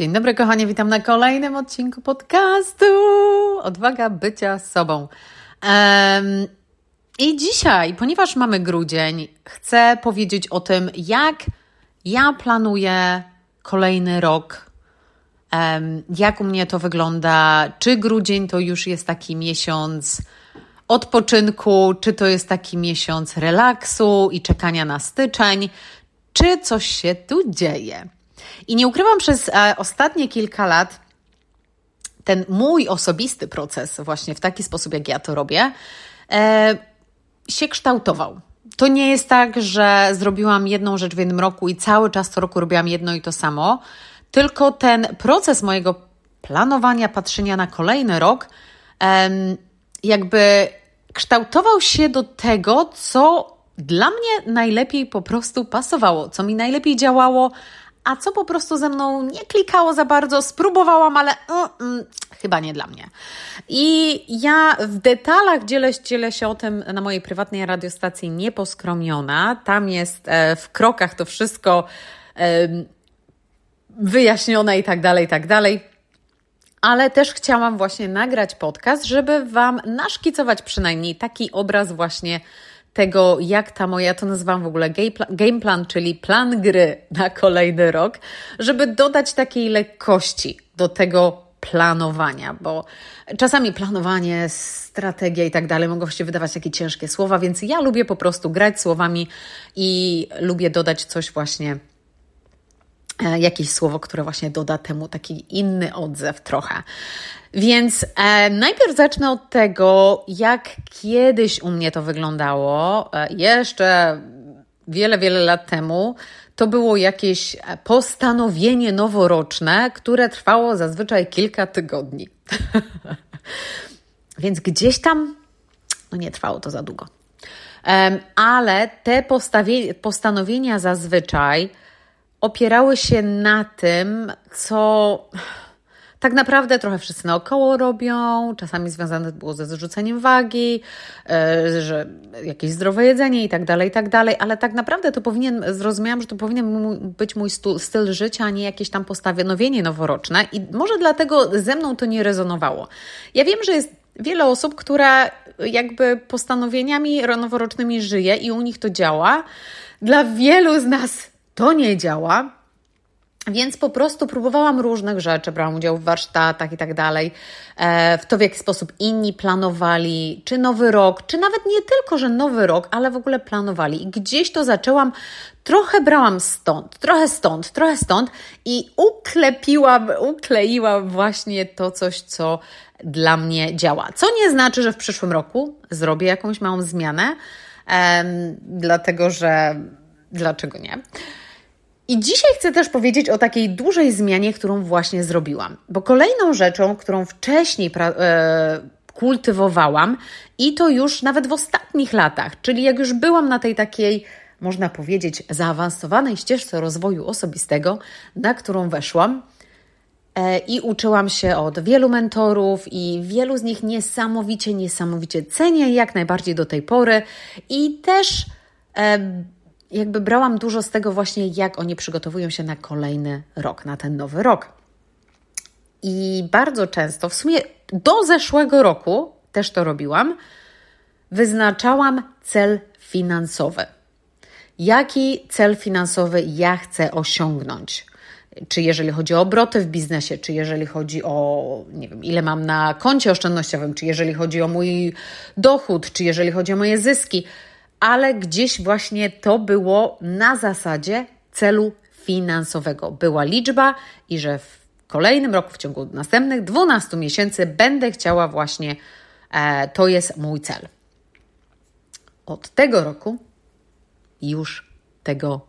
Dzień dobry, kochanie, witam na kolejnym odcinku podcastu Odwaga bycia sobą. Um, I dzisiaj, ponieważ mamy grudzień, chcę powiedzieć o tym, jak ja planuję kolejny rok. Um, jak u mnie to wygląda? Czy grudzień to już jest taki miesiąc odpoczynku, czy to jest taki miesiąc relaksu i czekania na styczeń, czy coś się tu dzieje? I nie ukrywam, przez e, ostatnie kilka lat ten mój osobisty proces, właśnie w taki sposób, jak ja to robię, e, się kształtował. To nie jest tak, że zrobiłam jedną rzecz w jednym roku i cały czas co roku robiłam jedno i to samo, tylko ten proces mojego planowania, patrzenia na kolejny rok, jakby kształtował się do tego, co dla mnie najlepiej po prostu pasowało, co mi najlepiej działało, a co po prostu ze mną nie klikało za bardzo, spróbowałam, ale mm, mm, chyba nie dla mnie. I ja w detalach dzielę, dzielę się o tym na mojej prywatnej radiostacji Nieposkromiona. Tam jest e, w krokach to wszystko e, wyjaśnione i tak dalej, i tak dalej. Ale też chciałam właśnie nagrać podcast, żeby Wam naszkicować przynajmniej taki obraz właśnie tego, jak ta moja, to nazywam w ogóle game plan, czyli plan gry na kolejny rok, żeby dodać takiej lekkości do tego planowania, bo czasami planowanie, strategia i tak dalej mogą się wydawać takie ciężkie słowa, więc ja lubię po prostu grać słowami i lubię dodać coś właśnie jakieś słowo, które właśnie doda temu taki inny odzew trochę. Więc e, najpierw zacznę od tego, jak kiedyś u mnie to wyglądało. E, jeszcze wiele, wiele lat temu to było jakieś postanowienie noworoczne, które trwało zazwyczaj kilka tygodni. Więc gdzieś tam, no nie trwało to za długo. Ale te postanowienia zazwyczaj opierały się na tym, co tak naprawdę trochę wszyscy naokoło robią, czasami związane było ze zrzuceniem wagi, e, że jakieś zdrowe jedzenie i tak dalej, i tak dalej, ale tak naprawdę to powinien, zrozumiałam, że to powinien być mój styl życia, a nie jakieś tam postanowienie noworoczne i może dlatego ze mną to nie rezonowało. Ja wiem, że jest wiele osób, które jakby postanowieniami noworocznymi żyje i u nich to działa. Dla wielu z nas to nie działa. Więc po prostu próbowałam różnych rzeczy, brałam udział w warsztatach i tak dalej, e, w to w jaki sposób inni planowali, czy nowy rok, czy nawet nie tylko, że nowy rok, ale w ogóle planowali. I gdzieś to zaczęłam, trochę brałam stąd, trochę stąd, trochę stąd i uklepiłam, ukleiłam właśnie to coś, co dla mnie działa. Co nie znaczy, że w przyszłym roku zrobię jakąś małą zmianę, dlatego że dlaczego nie? I dzisiaj chcę też powiedzieć o takiej dużej zmianie, którą właśnie zrobiłam. Bo kolejną rzeczą, którą wcześniej e, kultywowałam i to już nawet w ostatnich latach, czyli jak już byłam na tej takiej, można powiedzieć, zaawansowanej ścieżce rozwoju osobistego, na którą weszłam, e, i uczyłam się od wielu mentorów, i wielu z nich niesamowicie, niesamowicie cenię, jak najbardziej do tej pory. I też e, jakby brałam dużo z tego właśnie, jak oni przygotowują się na kolejny rok, na ten nowy rok. I bardzo często, w sumie do zeszłego roku też to robiłam, wyznaczałam cel finansowy. Jaki cel finansowy ja chcę osiągnąć? Czy jeżeli chodzi o obroty w biznesie, czy jeżeli chodzi o, nie wiem, ile mam na koncie oszczędnościowym, czy jeżeli chodzi o mój dochód, czy jeżeli chodzi o moje zyski ale gdzieś właśnie to było na zasadzie celu finansowego. Była liczba i że w kolejnym roku, w ciągu następnych 12 miesięcy, będę chciała właśnie, e, to jest mój cel. Od tego roku już tego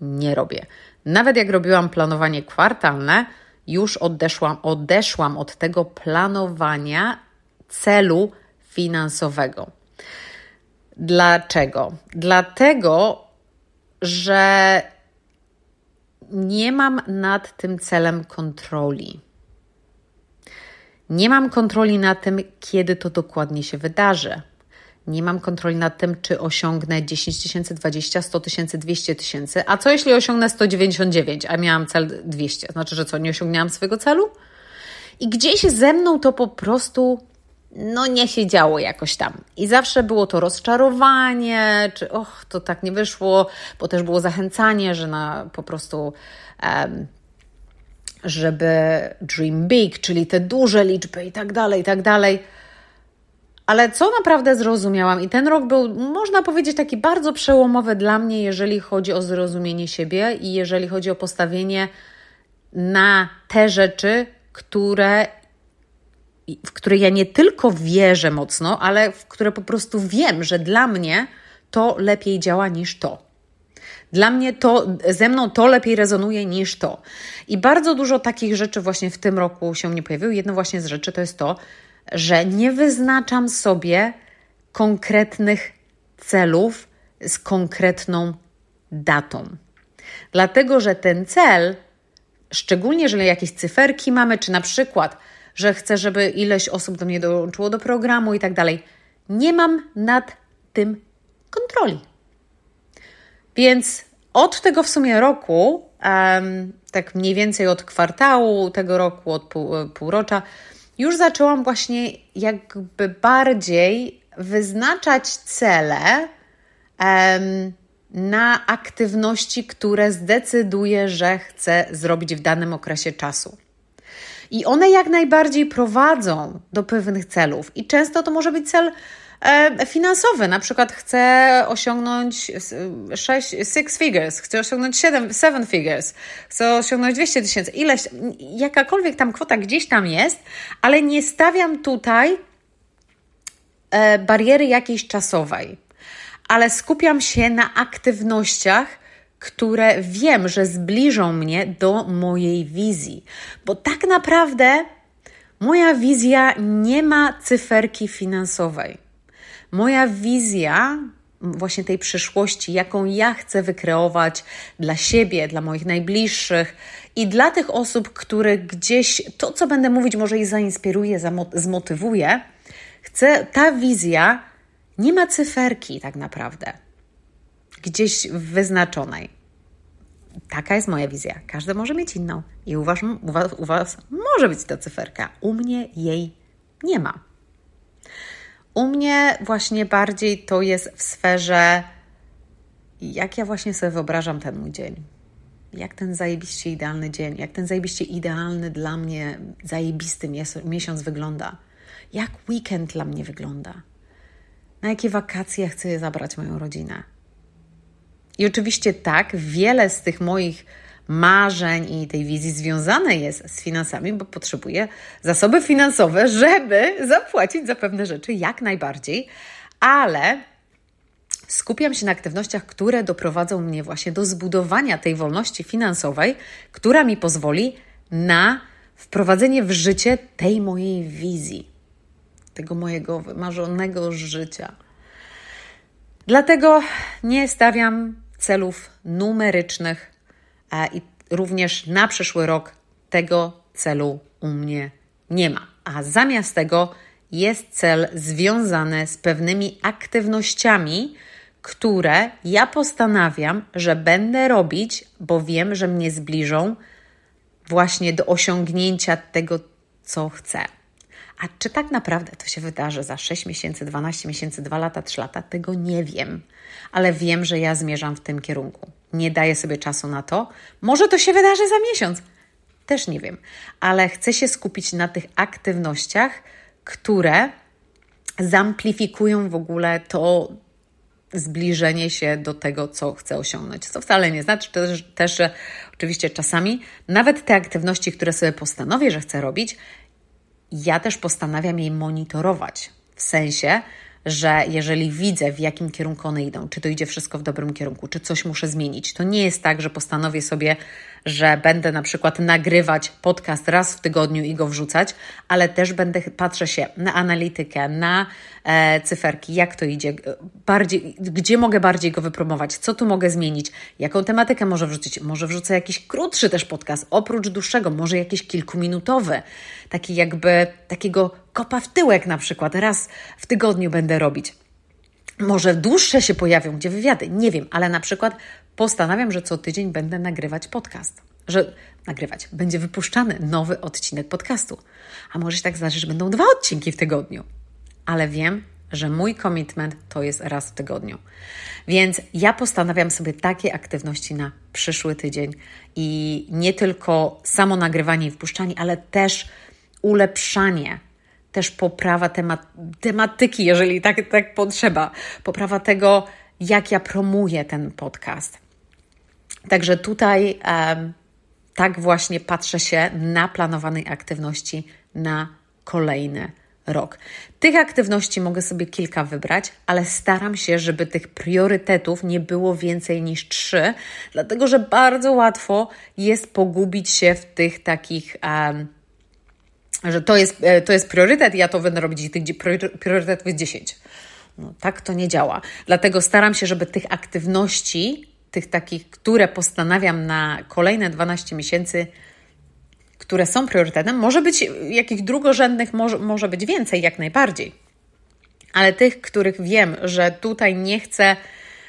nie robię. Nawet jak robiłam planowanie kwartalne, już odeszłam, odeszłam od tego planowania celu finansowego. Dlaczego? Dlatego, że nie mam nad tym celem kontroli. Nie mam kontroli nad tym, kiedy to dokładnie się wydarzy. Nie mam kontroli nad tym, czy osiągnę 10 tysięcy, 20, 100 tysięcy, 200 tysięcy. A co jeśli osiągnę 199, a miałam cel 200? Znaczy, że co, nie osiągnęłam swojego celu? I gdzieś ze mną to po prostu no nie się działo jakoś tam. I zawsze było to rozczarowanie, czy och, to tak nie wyszło, bo też było zachęcanie, że na po prostu um, żeby dream big, czyli te duże liczby i tak dalej, i tak dalej. Ale co naprawdę zrozumiałam, i ten rok był, można powiedzieć, taki bardzo przełomowy dla mnie, jeżeli chodzi o zrozumienie siebie i jeżeli chodzi o postawienie na te rzeczy, które, w które ja nie tylko wierzę mocno, ale w które po prostu wiem, że dla mnie to lepiej działa niż to. Dla mnie to, ze mną to lepiej rezonuje niż to. I bardzo dużo takich rzeczy właśnie w tym roku się nie pojawiło. Jedno właśnie z rzeczy to jest to, że nie wyznaczam sobie konkretnych celów z konkretną datą. Dlatego, że ten cel, szczególnie jeżeli jakieś cyferki mamy, czy na przykład, że chcę, żeby ileś osób do mnie dołączyło do programu i tak dalej, nie mam nad tym kontroli. Więc od tego w sumie roku, um, tak mniej więcej od kwartału tego roku, od pół, półrocza, już zaczęłam właśnie jakby bardziej wyznaczać cele um, na aktywności, które zdecyduję, że chcę zrobić w danym okresie czasu. I one jak najbardziej prowadzą do pewnych celów. I często to może być cel E, finansowy. Na przykład chcę osiągnąć 6, six figures, chcę osiągnąć 7, seven figures, chcę osiągnąć 200 tysięcy, ileś, jakakolwiek tam kwota gdzieś tam jest, ale nie stawiam tutaj e, bariery jakiejś czasowej, ale skupiam się na aktywnościach, które wiem, że zbliżą mnie do mojej wizji, bo tak naprawdę moja wizja nie ma cyferki finansowej moja wizja właśnie tej przyszłości, jaką ja chcę wykreować dla siebie, dla moich najbliższych i dla tych osób, które gdzieś to, co będę mówić, może ich zainspiruje, zmotywuje. Chcę, ta wizja nie ma cyferki tak naprawdę, gdzieś wyznaczonej. Taka jest moja wizja. Każdy może mieć inną i u was, u was, u was może być ta cyferka. U mnie jej nie ma. U mnie właśnie bardziej to jest w sferze, jak ja właśnie sobie wyobrażam ten mój dzień. Jak ten zajebiście idealny dzień, jak ten zajebiście idealny dla mnie zajebisty miesiąc wygląda. Jak weekend dla mnie wygląda. Na jakie wakacje chcę zabrać moją rodzinę. I oczywiście tak, wiele z tych moich marzeń i tej wizji związane jest z finansami, bo potrzebuję zasoby finansowe, żeby zapłacić za pewne rzeczy jak najbardziej, ale skupiam się na aktywnościach, które doprowadzą mnie właśnie do zbudowania tej wolności finansowej, która mi pozwoli na wprowadzenie w życie tej mojej wizji, tego mojego wymarzonego życia. Dlatego nie stawiam celów numerycznych i również na przyszły rok tego celu u mnie nie ma. A zamiast tego jest cel związany z pewnymi aktywnościami, które ja postanawiam, że będę robić, bo wiem, że mnie zbliżą właśnie do osiągnięcia tego, co chcę. A czy tak naprawdę to się wydarzy za 6 miesięcy, 12 miesięcy, 2 lata, 3 lata? Tego nie wiem, ale wiem, że ja zmierzam w tym kierunku. Nie daję sobie czasu na to. Może to się wydarzy za miesiąc. Też nie wiem, ale chcę się skupić na tych aktywnościach, które zamplifikują w ogóle to zbliżenie się do tego, co chcę osiągnąć. Co wcale nie znaczy też, też, że oczywiście czasami nawet te aktywności, które sobie postanowię, że chcę robić, ja też postanawiam jej monitorować. W sensie, że jeżeli widzę, w jakim kierunku one idą, czy to idzie wszystko w dobrym kierunku, czy coś muszę zmienić, to nie jest tak, że postanowię sobie, że będę na przykład nagrywać podcast raz w tygodniu i go wrzucać, ale też będę patrzę się na analitykę, na e, cyferki, jak to idzie, bardziej, gdzie mogę bardziej go wypromować, co tu mogę zmienić, jaką tematykę może wrzucić. Może wrzucę jakiś krótszy też podcast, oprócz dłuższego, może jakiś kilkuminutowy, taki jakby takiego kopa w tyłek na przykład, raz w tygodniu będę robić. Może dłuższe się pojawią, gdzie wywiady, nie wiem, ale na przykład postanawiam, że co tydzień będę nagrywać podcast. Że nagrywać, będzie wypuszczany nowy odcinek podcastu. A może się tak zdarzyć, że będą dwa odcinki w tygodniu. Ale wiem, że mój commitment to jest raz w tygodniu. Więc ja postanawiam sobie takie aktywności na przyszły tydzień i nie tylko samo nagrywanie i wpuszczanie, ale też ulepszanie, też poprawa temat, tematyki, jeżeli tak, tak potrzeba, poprawa tego, jak ja promuję ten podcast. Także tutaj um, tak właśnie patrzę się na planowanej aktywności na kolejny rok. Tych aktywności mogę sobie kilka wybrać, ale staram się, żeby tych priorytetów nie było więcej niż trzy, dlatego że bardzo łatwo jest pogubić się w tych takich. Um, że to jest, e, to jest priorytet, ja to będę robić, tych priorytetów jest 10. No, tak to nie działa. Dlatego staram się, żeby tych aktywności, tych takich, które postanawiam na kolejne 12 miesięcy, które są priorytetem, może być jakich drugorzędnych, może, może być więcej, jak najbardziej. Ale tych, których wiem, że tutaj nie chcę,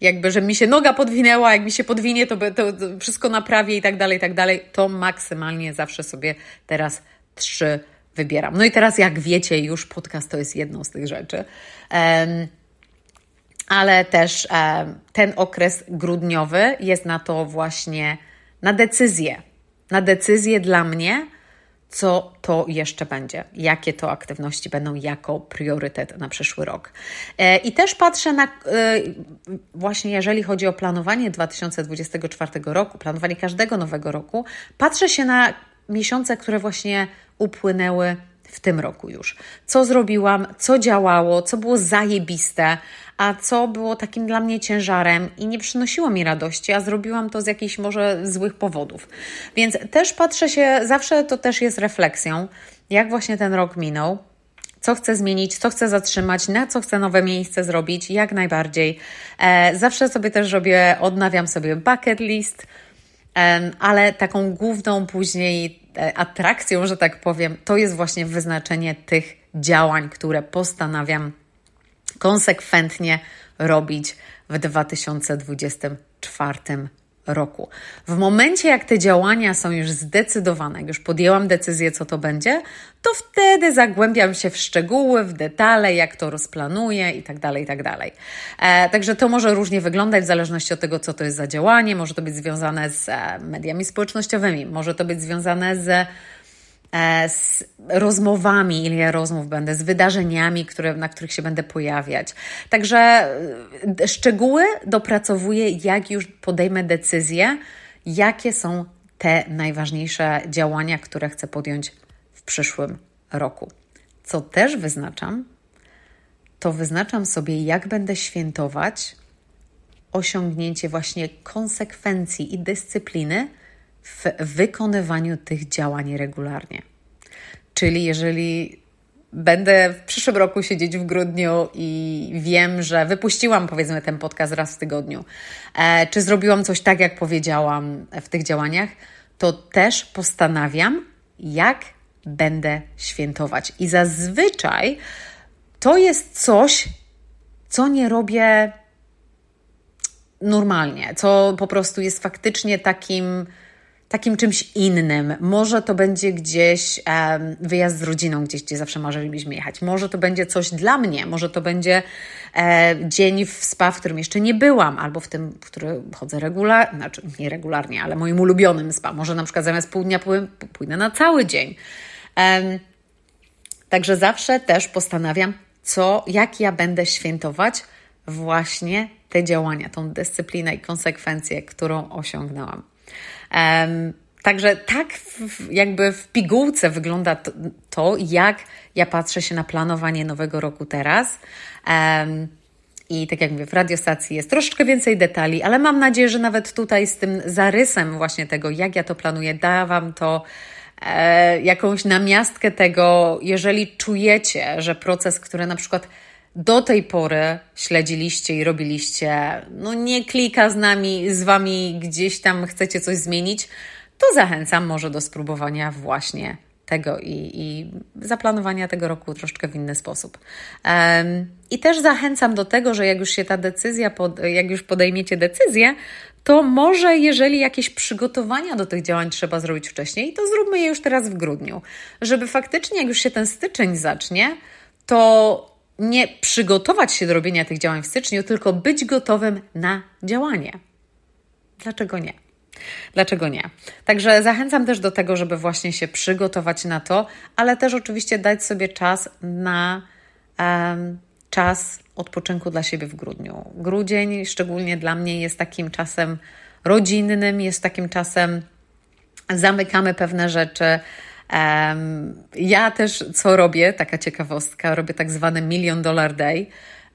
jakby, że mi się noga podwinęła, jak mi się podwinie, to, to wszystko naprawię i tak dalej, i tak dalej, to maksymalnie zawsze sobie teraz trzy wybieram. No i teraz, jak wiecie, już podcast to jest jedną z tych rzeczy. Um, ale też um, ten okres grudniowy jest na to właśnie na decyzję. Na decyzję dla mnie, co to jeszcze będzie, jakie to aktywności będą jako priorytet na przyszły rok. E, I też patrzę na, e, właśnie jeżeli chodzi o planowanie 2024 roku, planowanie każdego nowego roku, patrzę się na miesiące, które właśnie upłynęły w tym roku już. Co zrobiłam, co działało, co było zajebiste, a co było takim dla mnie ciężarem i nie przynosiło mi radości, a zrobiłam to z jakichś może złych powodów. Więc też patrzę się, zawsze to też jest refleksją, jak właśnie ten rok minął, co chcę zmienić, co chcę zatrzymać, na co chcę nowe miejsce zrobić, jak najbardziej. E, zawsze sobie też robię, odnawiam sobie bucket list, ale taką główną później e, atrakcją, że tak powiem, to jest właśnie wyznaczenie tych działań, które postanawiam konsekwentnie robić w 2024 roku. W momencie, jak te działania są już zdecydowane, jak już podjęłam decyzję, co to będzie, to wtedy zagłębiam się w szczegóły, w detale, jak to rozplanuję i tak dalej, i tak dalej. E, także to może różnie wyglądać w zależności od tego, co to jest za działanie. Może to być związane z e, mediami społecznościowymi, może to być związane z z rozmowami, ile ja rozmów będę, z wydarzeniami, które, na których się będę pojawiać. Także e, szczegóły dopracowuję, jak już podejmę decyzję, jakie są te najważniejsze działania, które chcę podjąć w przyszłym roku. Co też wyznaczam, to wyznaczam sobie, jak będę świętować osiągnięcie właśnie konsekwencji i dyscypliny w wykonywaniu tych działań regularnie. Czyli jeżeli będę w przyszłym roku siedzieć w grudniu i wiem, że wypuściłam powiedzmy ten podcast raz w tygodniu, e, czy zrobiłam coś tak, jak powiedziałam w tych działaniach, to też postanawiam, jak będę świętować. I zazwyczaj to jest coś, co nie robię normalnie, co po prostu jest faktycznie takim takim czymś innym. Może to będzie gdzieś um, wyjazd z rodziną, gdzieś, gdzie zawsze marzyliśmy jechać. Może to będzie coś dla mnie, może to będzie e, dzień w spa, w którym jeszcze nie byłam, albo w tym, w który chodzę regularnie, znaczy nie regularnie, ale moim ulubionym spa. Może na przykład zamiast pół dnia pójdę na cały dzień. Um, także zawsze też postanawiam, co, jak ja będę świętować właśnie te działania, tą dyscyplinę i konsekwencję, którą osiągnęłam. Także tak jakby w pigułce wygląda to, jak ja patrzę się na planowanie nowego roku teraz. I tak jak mówię, w radiostacji jest troszeczkę więcej detali, ale mam nadzieję, że nawet tutaj z tym zarysem właśnie tego, jak ja to planuję, da Wam to e, jakąś namiastkę tego, jeżeli czujecie, że proces, który na przykład do tej pory śledziliście i robiliście, no nie klika z nami, z wami gdzieś tam chcecie coś zmienić, to zachęcam może do spróbowania właśnie tego i, i zaplanowania tego roku troszeczkę w inny sposób. Um, I też zachęcam do tego, że jak już się ta decyzja, pod, jak już podejmiecie decyzję, to może jeżeli jakieś przygotowania do tych działań trzeba zrobić wcześniej, to zróbmy je już teraz w grudniu, żeby faktycznie jak już się ten styczeń zacznie, to nie przygotować się do robienia tych działań w styczniu, tylko być gotowym na działanie. Dlaczego nie? Dlaczego nie? Także zachęcam też do tego, żeby właśnie się przygotować na to, ale też oczywiście dać sobie czas na um, czas odpoczynku dla siebie w grudniu. Grudzień, szczególnie dla mnie, jest takim czasem rodzinnym, jest takim czasem, zamykamy pewne rzeczy. Ja też co robię, taka ciekawostka, robię tak zwany Million Dollar Day.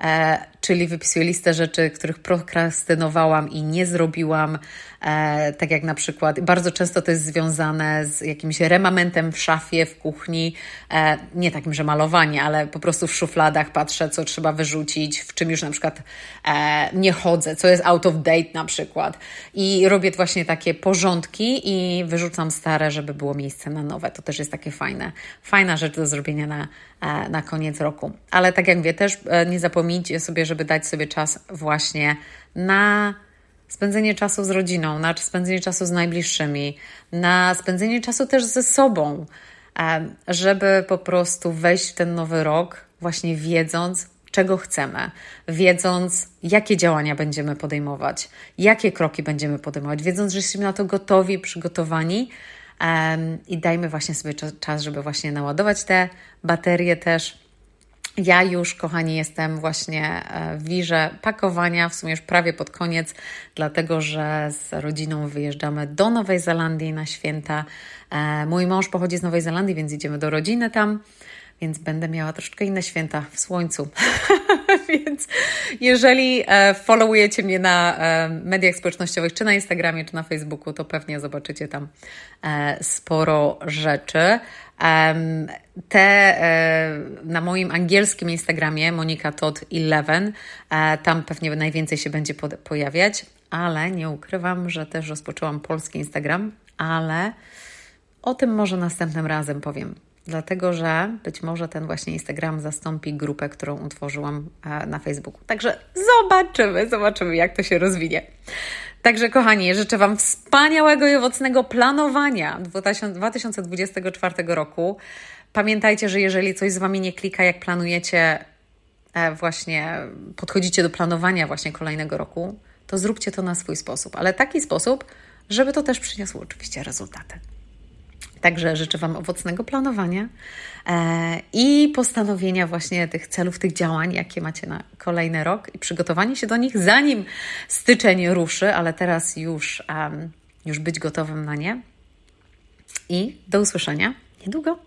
E, czyli wypisuję listę rzeczy, których prokrastynowałam i nie zrobiłam, e, tak jak na przykład, bardzo często to jest związane z jakimś remamentem w szafie, w kuchni, e, nie takim, że malowanie, ale po prostu w szufladach patrzę, co trzeba wyrzucić, w czym już na przykład e, nie chodzę, co jest out of date na przykład. I robię właśnie takie porządki i wyrzucam stare, żeby było miejsce na nowe. To też jest takie fajne, fajna rzecz do zrobienia na, e, na koniec roku. Ale tak jak wie, też e, nie zapomnijcie sobie, żeby dać sobie czas właśnie na spędzenie czasu z rodziną, na spędzenie czasu z najbliższymi, na spędzenie czasu też ze sobą, żeby po prostu wejść w ten nowy rok właśnie wiedząc, czego chcemy, wiedząc, jakie działania będziemy podejmować, jakie kroki będziemy podejmować, wiedząc, że jesteśmy na to gotowi, przygotowani. I dajmy właśnie sobie czas, żeby właśnie naładować te baterie też ja już, kochani, jestem właśnie e, w wirze pakowania, w sumie już prawie pod koniec, dlatego że z rodziną wyjeżdżamy do Nowej Zelandii na święta. E, mój mąż pochodzi z Nowej Zelandii, więc idziemy do rodziny tam więc będę miała troszeczkę inne święta w słońcu. więc jeżeli e, followujecie mnie na e, mediach społecznościowych, czy na Instagramie, czy na Facebooku, to pewnie zobaczycie tam e, sporo rzeczy. Te na moim angielskim Instagramie, Monika Todd 11, e, tam pewnie najwięcej się będzie pojawiać, ale nie ukrywam, że też rozpoczęłam polski Instagram, ale o tym może następnym razem powiem dlatego że być może ten właśnie Instagram zastąpi grupę, którą utworzyłam e, na Facebooku. Także zobaczymy, zobaczymy, jak to się rozwinie. Także, kochani, życzę Wam wspaniałego i owocnego planowania 2024 roku. Pamiętajcie, że jeżeli coś z Wami nie klika, jak planujecie, e, właśnie podchodzicie do planowania właśnie kolejnego roku, to zróbcie to na swój sposób, ale taki sposób, żeby to też przyniosło oczywiście rezultaty. Także życzę Wam owocnego planowania e, i postanowienia właśnie tych celów, tych działań, jakie macie na kolejny rok i przygotowanie się do nich, zanim styczeń ruszy, ale teraz już, już być gotowym na nie. I do usłyszenia niedługo.